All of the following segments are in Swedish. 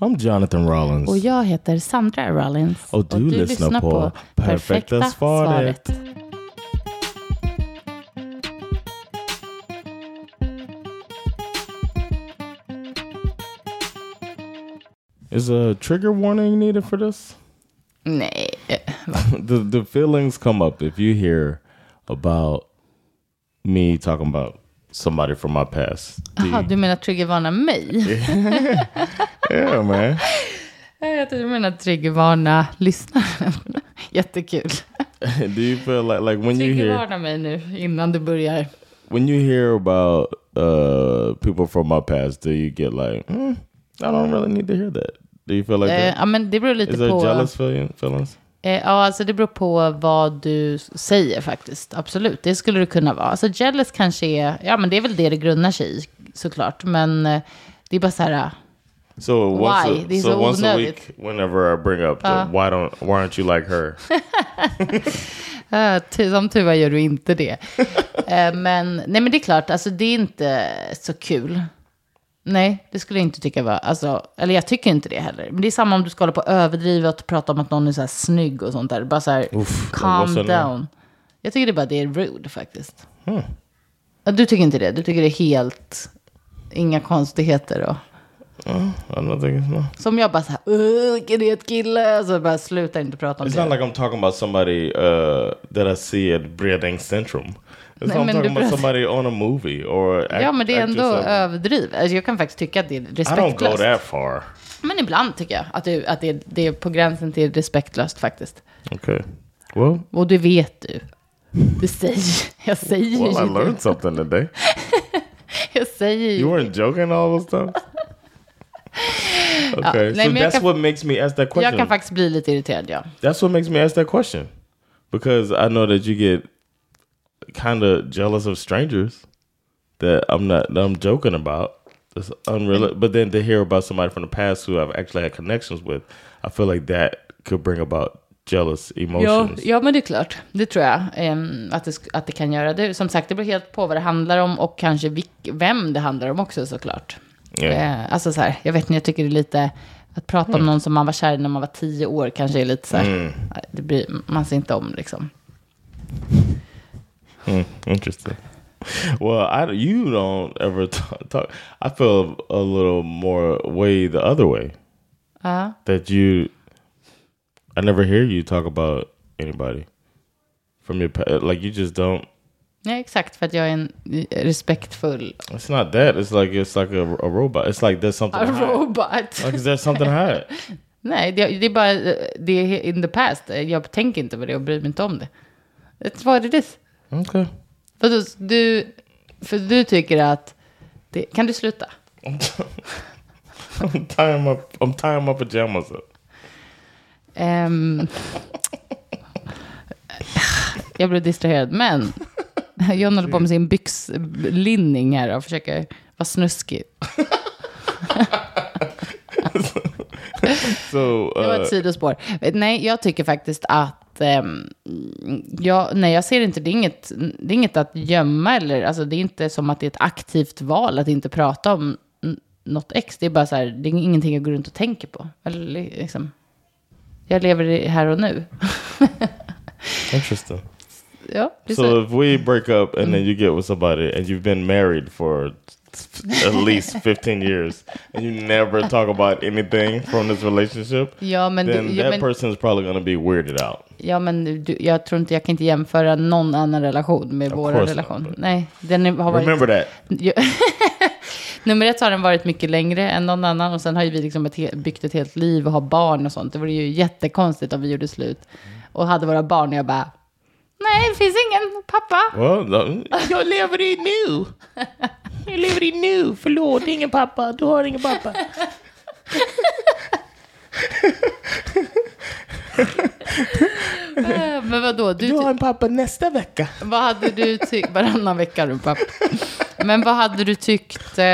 I'm Jonathan Rollins. Och jag heter Sandra Rollins. Och du lyssnar på Perfekta svaret. Is a trigger warning needed for this? Nej. the the feelings come up if you hear about me talking about somebody from my past. Jaha, du menar triggervarna mig? yeah, man. Jag tror du menar triggervarna lyssnaren. Jättekul. Do you feel like like when you hear Triggervarna mig nu innan du börjar. when you hear about uh people from my past? Do you get like, hmm, I don't really need to hear that? Do you feel like Eh, that? ja, men det beror lite Is there på... jealous feeling, feelings? Eh, ja, alltså det beror på vad du säger faktiskt. Absolut, det skulle det kunna vara. Alltså jealous kanske är... Ja, men det är väl det det grundar sig i, såklart. Men eh, det är bara så här... eh, So once Why? a, Det är so så once a onödigt. week, whenever I bring up the, why don't why aren't you like her? Uh, som tur var gör du inte det. Eh, men, nej, men det är klart, alltså, det är inte så kul. Nej, det skulle jag inte tycka var... Alltså, eller jag tycker inte det heller. Men det är samma om du ska hålla på och överdriva och prata om att någon är så här snygg och sånt där. Bara så här, Uff, calm down. Jag tycker det bara det är rude faktiskt. Ja, du tycker inte det? Du tycker det är helt... Inga konstigheter och... It's no. Som jag bara så här, "Åh, vilken het kille. Så bara slutar inte prata om It's det. not like I'm talking about somebody uh, that I see at Bredäng Centrum. It's Nej, men du about somebody on a movie or act, Ja, men det är ändå överdrivet. Alltså, jag kan faktiskt tycka att det är I don't respektlöst. go that far. Men ibland tycker jag att, det, att det, det är på gränsen till respektlöst faktiskt. Okay. Well, Och det vet du. Det säger jag. säger well, I ju det. learned something today. Jag säger ju You weren't joking all this time. Okay, nej, so that's kan- what makes me ask that question. Jag kan faktiskt bli lite irriterad, ja. That's what makes me ask that question because I know that you get kind of jealous of strangers that I'm not that I'm joking about. It's unreal. But then to hear about somebody from the past who I've actually had connections with, I feel like that could bring about jealous Ja, emotions. ja, men det är klart. Det tror jag ehm, att, det, att det kan göra. Det, som sagt, det beror helt på vad det handlar om och kanske vilk, vem det handlar om också såklart. Ja. Eh, alltså så här, jag vet inte, jag tycker det är lite... Att prata om någon som man var kär i när man var tio år kanske är lite så här... Det blir, man ser inte om liksom. Hmm, interesting. Well, I you don't ever talk, talk. I feel a little more way the other way. Ja. that you I never hear you talk about anybody from your like you just don't Nej, exakt, för att jag är en eh, respektfull it's not that it's like it's like a, a robot it's like there's something a hide. robot. like is there something hide Nej, det, det är bara, eh, det är in the past. Jag tänker inte på det och bryr mig inte om det. It's what it is. Okay För du, för du tycker att, det, kan du sluta? I'm tying my I'm tying my pajamas up Ehm, jag blev distraherad, men John håller på med sin byxlinning här och försöker vara snuskig. so Det var uh, ett sidospår. Nej, jag tycker faktiskt att... ehm, jag, nej, jag ser inte... Det är, inget, det är inget att gömma eller... Alltså, det är inte som att det är ett aktivt val att inte prata om något ex. Det är bara så här, det är ingenting jag går runt och tänker på. Eller liksom... Jag lever här och nu. interesting ja, so if we break up and then you get with somebody and you've been married for at least 15 years and you never talk about anything from this relationship Ja, men, du, then ja, that men, person is probably going to be weirded out. ja, men du, jag tror inte jag kan inte jämföra någon annan relation med vår course not, relation. but- Nej, den har varit... Remember that. Nummer ett har den varit mycket längre än någon annan och sen har ju vi liksom ett byggt ett helt liv och har barn och sånt. Det vore ju jättekonstigt om vi gjorde slut och hade våra barn och jag bara, nej det finns ingen pappa. Well, no, jag lever i nu. Jag lever i nu, förlåt, ingen pappa, du har ingen pappa. Eh, Men vadå, du, Du har en pappa nästa vecka. vad hade du tyckt, varannan vecka du pappa. Men vad hade du tyckt, eh,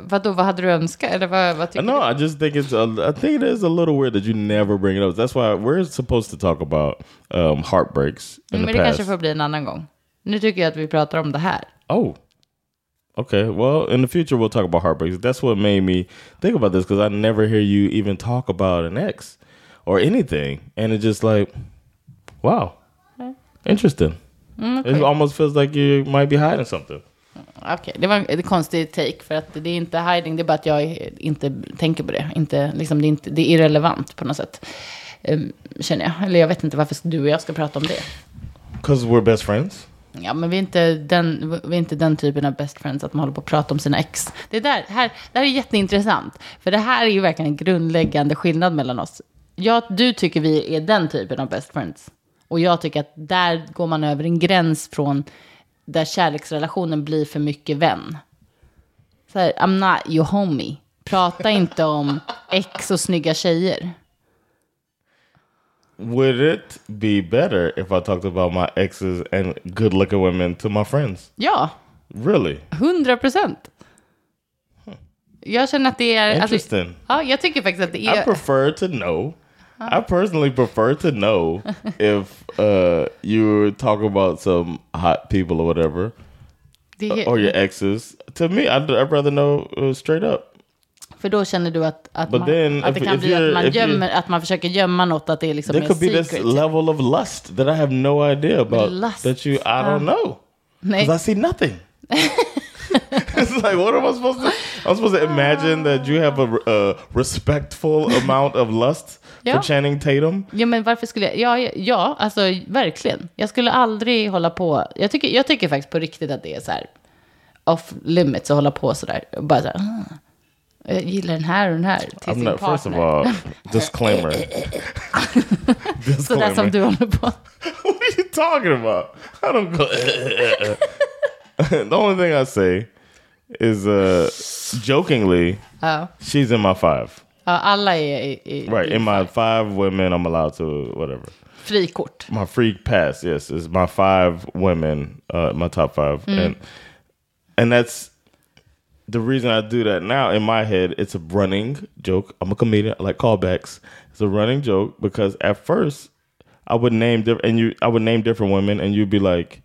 vadå, vad hade du önskat? Eller vad, vad tycker No, I just think it's. A, I think it is a little weird that you never bring it up. That's why we're supposed to talk about um, heartbreaks in du? Men the det past. kanske får bli en annan gång. Nu tycker jag att vi pratar om det här. Oh. Okay. Well, in the future, we'll talk about heartbreaks. That's what made me think about this because I never hear you even talk about an ex or anything. And it just like, wow, interesting. It almost feels like you might be hiding something. Okej, det var en konstig take för att det är inte hiding, det är bara att jag inte tänker på det. Inte, liksom, det, är inte, det är irrelevant på något sätt, um, känner jag. Eller jag vet inte varför du och jag ska prata om det. Because we're best friends. Ja, men vi är, inte den, vi är inte den typen av best friends att man håller på att prata om sina ex. Det där, här, det här är jätteintressant. För det här är ju verkligen en grundläggande skillnad mellan oss. Jag, du tycker vi är den typen av best friends. Och jag tycker att där går man över en gräns från där kärleksrelationen blir för mycket vän. Så här, I'm not your homie. Prata inte om ex och snygga tjejer. Would it be better if I talked about my exes and good looking women to my friends? Ja, Really? 100 procent. Jag känner att det är... Alltså, Interesting. ja, jag tycker faktiskt att det I är... prefer to know. I personally prefer to know if uh, you talk about some hot people or whatever, det är or your exes. To me, I'd, I'd rather know uh, straight up. För då känner du att, att, But man, then att det if- kan if bli att man, gömmer, att man försöker gömma något, att det är liksom There är could be this secret. level of lust that I have no idea about Lust. that you I don't know Nej. because I see nothing. it's like what am I supposed to? I'm supposed to imagine that you have a uh, respectful amount of lust Yeah. for Channing Tatum. Ja, men varför skulle jag... Ja, ja, alltså verkligen. Jag skulle aldrig hålla på... Jag tycker, jag tycker faktiskt på riktigt att det är så här off limits att hålla på så där. Bara så här, ah, jag gillar den här och den här till I'm sin not. First of partner. all, disclaimer. Sådär som disclaimer. du håller på. what are you talking about? I don't go. the only thing I say is uh, jokingly, Ja. she's in my five. Ja, alla är i, i, Right i in my five women, I'm allowed to whatever. frikort. My freak pass, yes, is my five women, uh, my top five, and and that's the reason I do that now. In my head, it's a running joke. I'm a comedian. I like callbacks. It's a running joke because at first I would name different, and you, I would name different women, and you'd be like,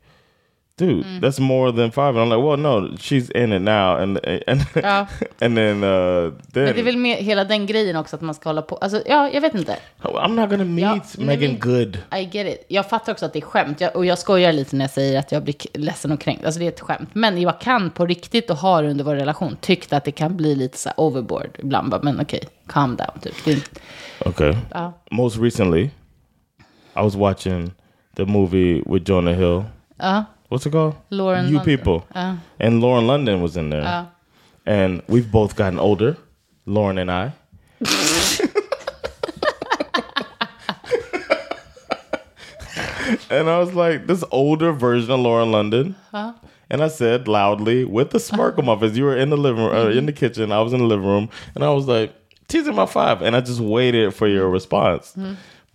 "Dude, that's more than five. And I'm like, "Well, no, she's in it now," and and Ja. and then uh, then Men det är väl med hela den grejen också att man ska hålla på. Alltså, ja, jag vet inte. I'm not gonna meet Ja, Megan Good. I get it. Jag fattar också att det är skämt. Jag, och jag skojar lite när jag säger att jag blir ledsen och kränkt. Alltså det är ett skämt. Men jag kan på riktigt och har under vår relation tyckt att det kan bli lite så overboard ibland. Bara, men okej, calm down. Typ. Inte- Okay. Ja. Most recently, I was watching the movie with Jonah Hill. Ja, What's it called? Lauren You London. People. Ja. And Lauren London was in there. Ja. And we've both gotten older, Lauren and I. and I was like, this older version of Lauren London. And I said loudly, with a smirk on my face, you were in the living room, uh, in the kitchen, I was in the living room, and I was like, teasing my five. And I just waited for your response.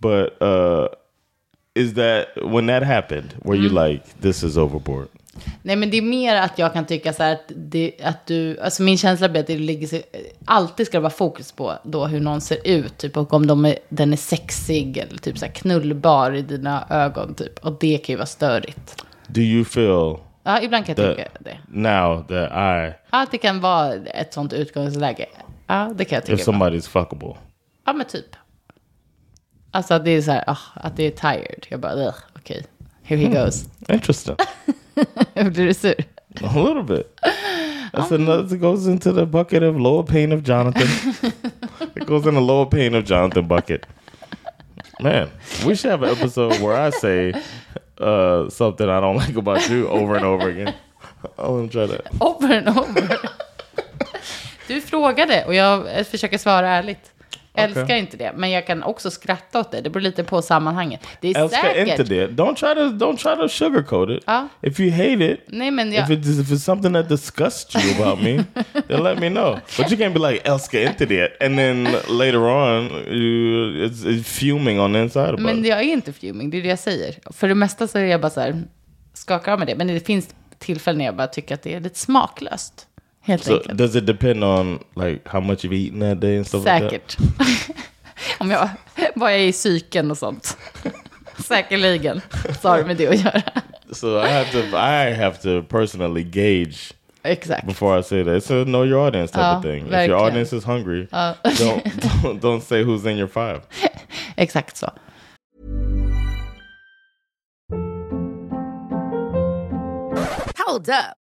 But uh, is that, when that happened, were you like, this is overboard? Nej, men det är mer att jag kan tycka så här att, det, att du, alltså min känsla blir att det ligger så, alltid ska det vara fokus på då hur någon ser ut, typ, och om de är, den är sexig eller typ så här knullbar i dina ögon, typ. Och det kan ju vara störigt. Do you feel Ja, ibland kan jag tycka det. now that I, Ja, att det kan vara ett sånt utgångsläge. Ja, det kan jag if tycka. ibland. somebody's fuckable? Ja, men typ. Alltså att det är så här, ah, att det är tired. Jag bara, "Ugh, okej, here he goes. Interesting. Blir du sur? A little bit. That's another. It goes into the bucket of lower pain of Jonathan. it goes in the lower pain of Jonathan bucket. Man, we should have an episode where I say uh, something I don't like about you over and over again. I want to try that. Over and over. Du frågade och jag försöker svara ärligt. Älskar inte det. Men jag kan också skratta åt det. Det beror lite på sammanhanget. Det är Älskar säkert. inte det. Don't try to don't try to sugarcoat it. Ja. If you hate it, Nej, men jag, if, it's, if it's something that disgusts you about me, then let me know. But you can't be like älskar inte det, and then later on you it's, it's fuming on the inside about men it. jag är inte fuming, det är det jag säger. För det mesta så är jag bara så här, skakar av med det. Men det finns tillfällen när jag bara tycker att det är lite smaklöst. Helt So enkelt. does it depend on like how much you've eaten that day and stuff like that? Säkert. Om jag, vad jag är i psyken och sånt. Säkerligen så har det med det att göra. So I have to I have to personally gauge Exakt. before I say that. It's a know your audience type Ja, of thing. If your audience is hungry, don't, don't don't say who's in your five. Exakt så. Hold up.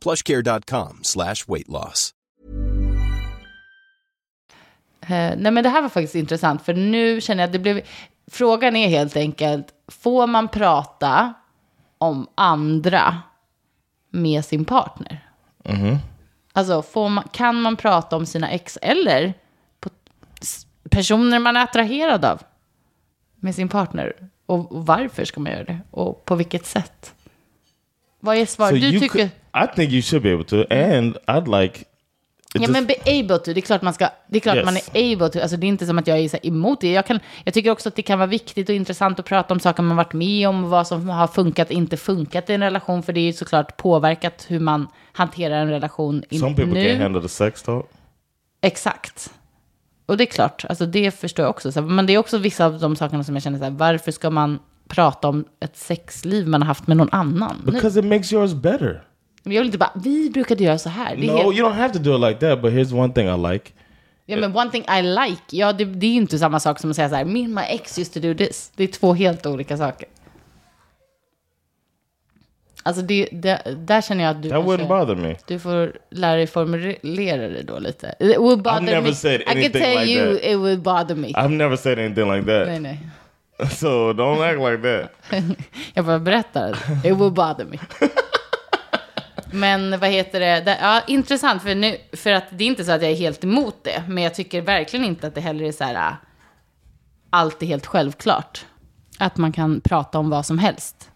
plushcare.com slash weight loss. Eh, nej, men det här var faktiskt intressant, för nu känner jag att det blev... Frågan är helt enkelt, får man prata om andra med sin partner? Alltså, får man, kan man prata om sina ex eller personer man är attraherad av med sin partner? Och, och varför ska man göra det? Och på vilket sätt? Vad är svaret? So du tycker... could, I think you should be able to, and I'd like. Ja, just- men be able to. Det är klart man ska, det är klart Yes. man är able to. Alltså det är inte som att jag är så emot det. Jag, kan, jag tycker också att det kan vara viktigt och intressant att prata om saker man varit med om, vad som har funkat, inte funkat i en relation. För det är ju såklart påverkat hur man hanterar en relation in, some people nu. can't handle the sex talk. Exakt. Och det är klart, alltså det förstår jag också. Men det är också vissa av de sakerna som jag känner så här, varför ska man prata om ett sexliv man har haft med någon annan? Nu, Because it makes yours better. men jag vill inte bara, vi brukade göra så här. Det No, helt, you don't have to do it like that. But here's one thing I like. Ja, men one thing I like, ja, det, det är ju inte samma sak som att säga så här, me and my ex used to do this. Det är två helt olika saker. Alltså, det, det, där känner jag att du, That wouldn't bother me. du får lära dig formulera det då lite. It would bother never me. said I can anything tell like you that. it would bother me. I've never said anything like that. Nej, nej. So don't act like that. Jag bara berättar. It will bother me. Men vad heter det? Ja, intressant, för, nu, för att det är inte så att jag är helt emot det. Men jag tycker verkligen inte att det heller är så här, äh, allt är helt självklart. Att man kan prata om vad som helst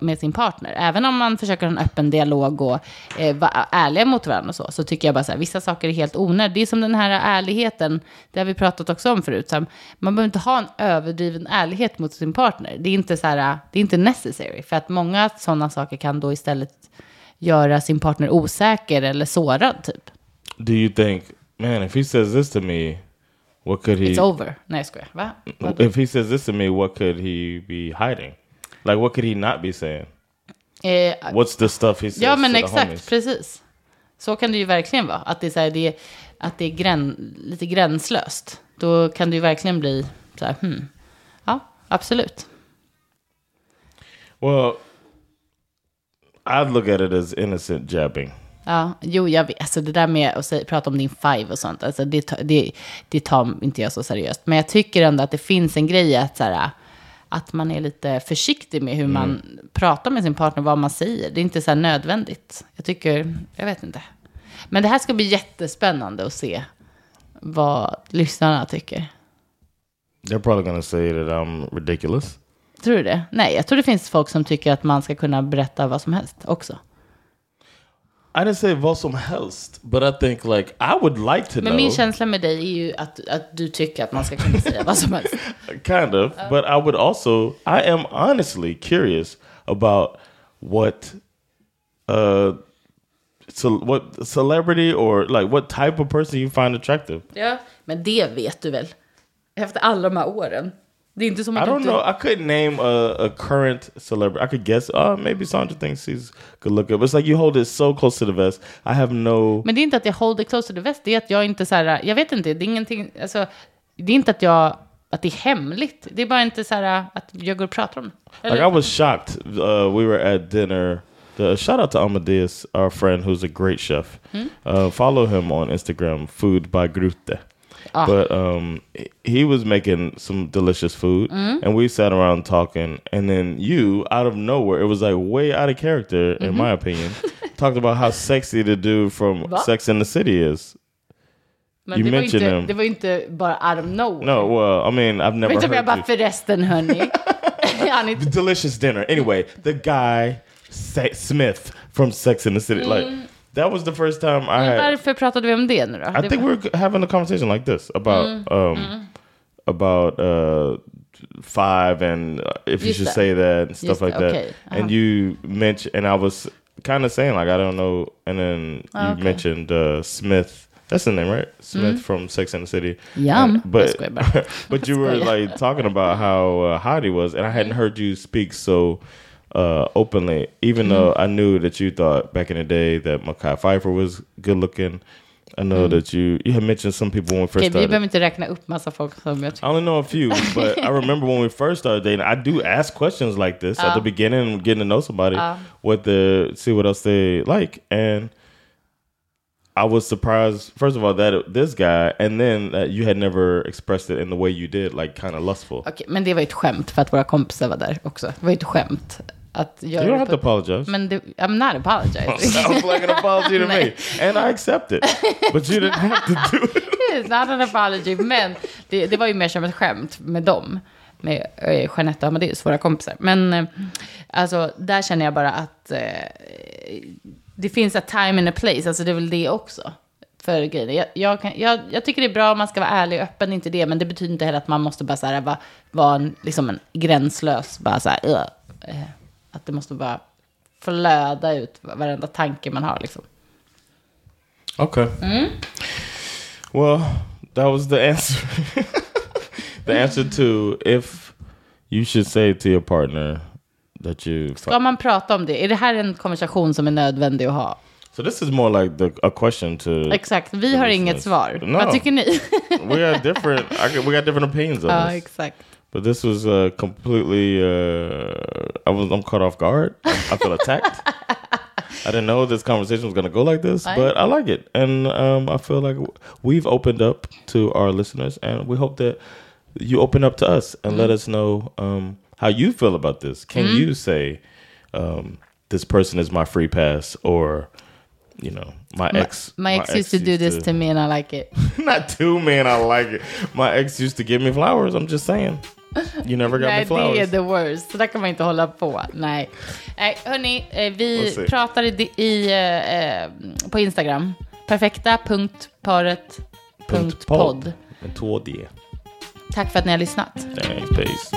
med sin partner. Även om man försöker ha en öppen dialog och eh, vara ärliga mot varandra och så, så tycker jag bara så här, vissa saker är helt onödiga. Det är som den här ärligheten, det har vi pratat också om förut. Så här, man behöver inte ha en överdriven ärlighet mot sin partner. Det är inte så här, det är inte necessary. För att många sådana saker kan då istället göra sin partner osäker eller sårad typ. Do you think, man, if he says this to me, what could he? It's over. Nej, jag skojar. Va? Vad- If he says this to me, what could he be hiding? Like, what could he not be saying? Eh, What's the stuff he says Ja, men to the exakt, homies? precis. Så kan det ju verkligen vara. Att det är, så här, det att det är grän, lite gränslöst. Då kan det ju verkligen bli så här, hmm. Ja, absolut. Well, I'd look at it as innocent jabbing. Ja, jo, jag vet. Alltså det där med att säga, prata om din five och sånt, alltså det, det, det tar inte jag så seriöst. Men jag tycker ändå att det finns en grej att, så här, att man är lite försiktig med hur man pratar med sin partner, vad man säger. Det är inte så här nödvändigt. Jag tycker, jag vet inte. Men det här ska bli jättespännande att se vad lyssnarna tycker. They're probably gonna say that I'm ridiculous. Tror du det? Nej, jag tror det finns folk som tycker att man ska kunna berätta vad som helst också. I didn't say vad som helst, but I think like I would like to Men know. min känsla med dig är ju att, att du tycker att man ska kunna säga vad som helst. kind of, but I would also. I am honestly curious. about what uh so what celebrity or like what type of person you find attractive. Ja, men det vet du väl? Efter alla de här åren. Det är inte som I don't know. I couldn't name a, a current celebrity. I could guess. Uh, maybe Sandra thinks she's good looking. But it's like you hold it so close to the vest. I have no. Men det är inte att jag hold it close to the vest, det är att jag inte så här, jag vet inte, det är ingenting, alltså, det är inte att jag, att det är hemligt. Det är bara inte så här att jag går och pratar om det. Like I was shocked. Uh, we were at dinner. The shout out to Amadeus, our friend, who's a great chef. Uh, follow him on Instagram, Food by Grute. Ah. But um, he- was making some delicious food, and we sat around talking. And then you, out of nowhere, it was like way out of character, in my opinion, talked about how sexy the dude from Va? Sex in the City is. Men you det var, mentioned inte, him. det var inte bara out of nowhere. No, well, I mean, I've never Vet du om jag heard bara you. förresten hörni. Är- delicious dinner. Anyway, the guy Smith from Sex in the City, like that was the first time I had. Varför pratade vi om det nu då? I Det think var- were having a conversation like this about um about uh five and uh, if you should that. say that and stuff Just like that, okay. And Uh-huh. you mentioned, and I was kind of saying like I don't know, and then you okay. mentioned uh, Smith. That's the name, right? Smith from Sex and the City. Yum. And- but Jag skojar bara. but you were like talking about how uh, hot he was, and I hadn't heard you speak so uh, openly, even Mm-hmm. though I knew that you thought back in the day that Makai Pfeiffer was good looking. I know that you you had mentioned some people when we first Mm. Vi started. behöver inte räkna upp massa folk som jag I only know a few, but I remember when we first started dating, I do ask questions like this at the beginning, getting to know somebody, what the see what else they like, and I was surprised. First of all, that this guy, and then that you had never expressed it in the way you did, like kind of lustful. Okej, men det var ju ett skämt för att våra kompisar var där också. Det var ju ett skämt. Att göra You don't have to apologize. Men det, I'm not apologizing. Sounds like an apology to me, and I accept it. But you didn't have to do it. It's not an apology, men det, det var ju mer som ett skämt med dem. Med eh, Jeanette och Amadeus, våra kompisar. Men eh, alltså, där känner jag bara att eh, det finns a time and a place. Alltså det är väl det också. För. Jag, jag, kan, jag, jag tycker det är bra om man ska vara ärlig och öppen, inte det. Men det betyder inte heller att man måste bara så här, vara, vara en, liksom en gränslös, bara så här, "Ugh." eh, att det måste bara flöda ut varenda tanke man har liksom. Okay. Well, that was the answer. the answer to if you should say to your partner that you. Ska man prata om det? Är det här en konversation som är nödvändig att ha? So this is more like the a question to. Exakt, vi har inget svar. No. Vad tycker ni? We got different. We got different opinions on ja, this. exakt. But this was uh, completely. Uh, I was. I'm caught off guard. I feel attacked. I didn't know this conversation was going to go like this, I- but I like it, and um, I feel like we've opened up to our listeners, and we hope that you open up to us and let us know um, how you feel about this. Can you say um, this person is my free pass, or you know, my ex? My ex used to do this to me and I like it. Not to me, and I like it. My ex used to give me flowers. I'm just saying. You never got me Nej, det flowers. är the worst. Så där kan man inte hålla på. Nej. Nej, hörni, eh, We'll vi see. pratar i, i, eh, eh, på Instagram. Perfekta.paret.podd. Med två D. Tack för att ni har lyssnat. Thanks, peace.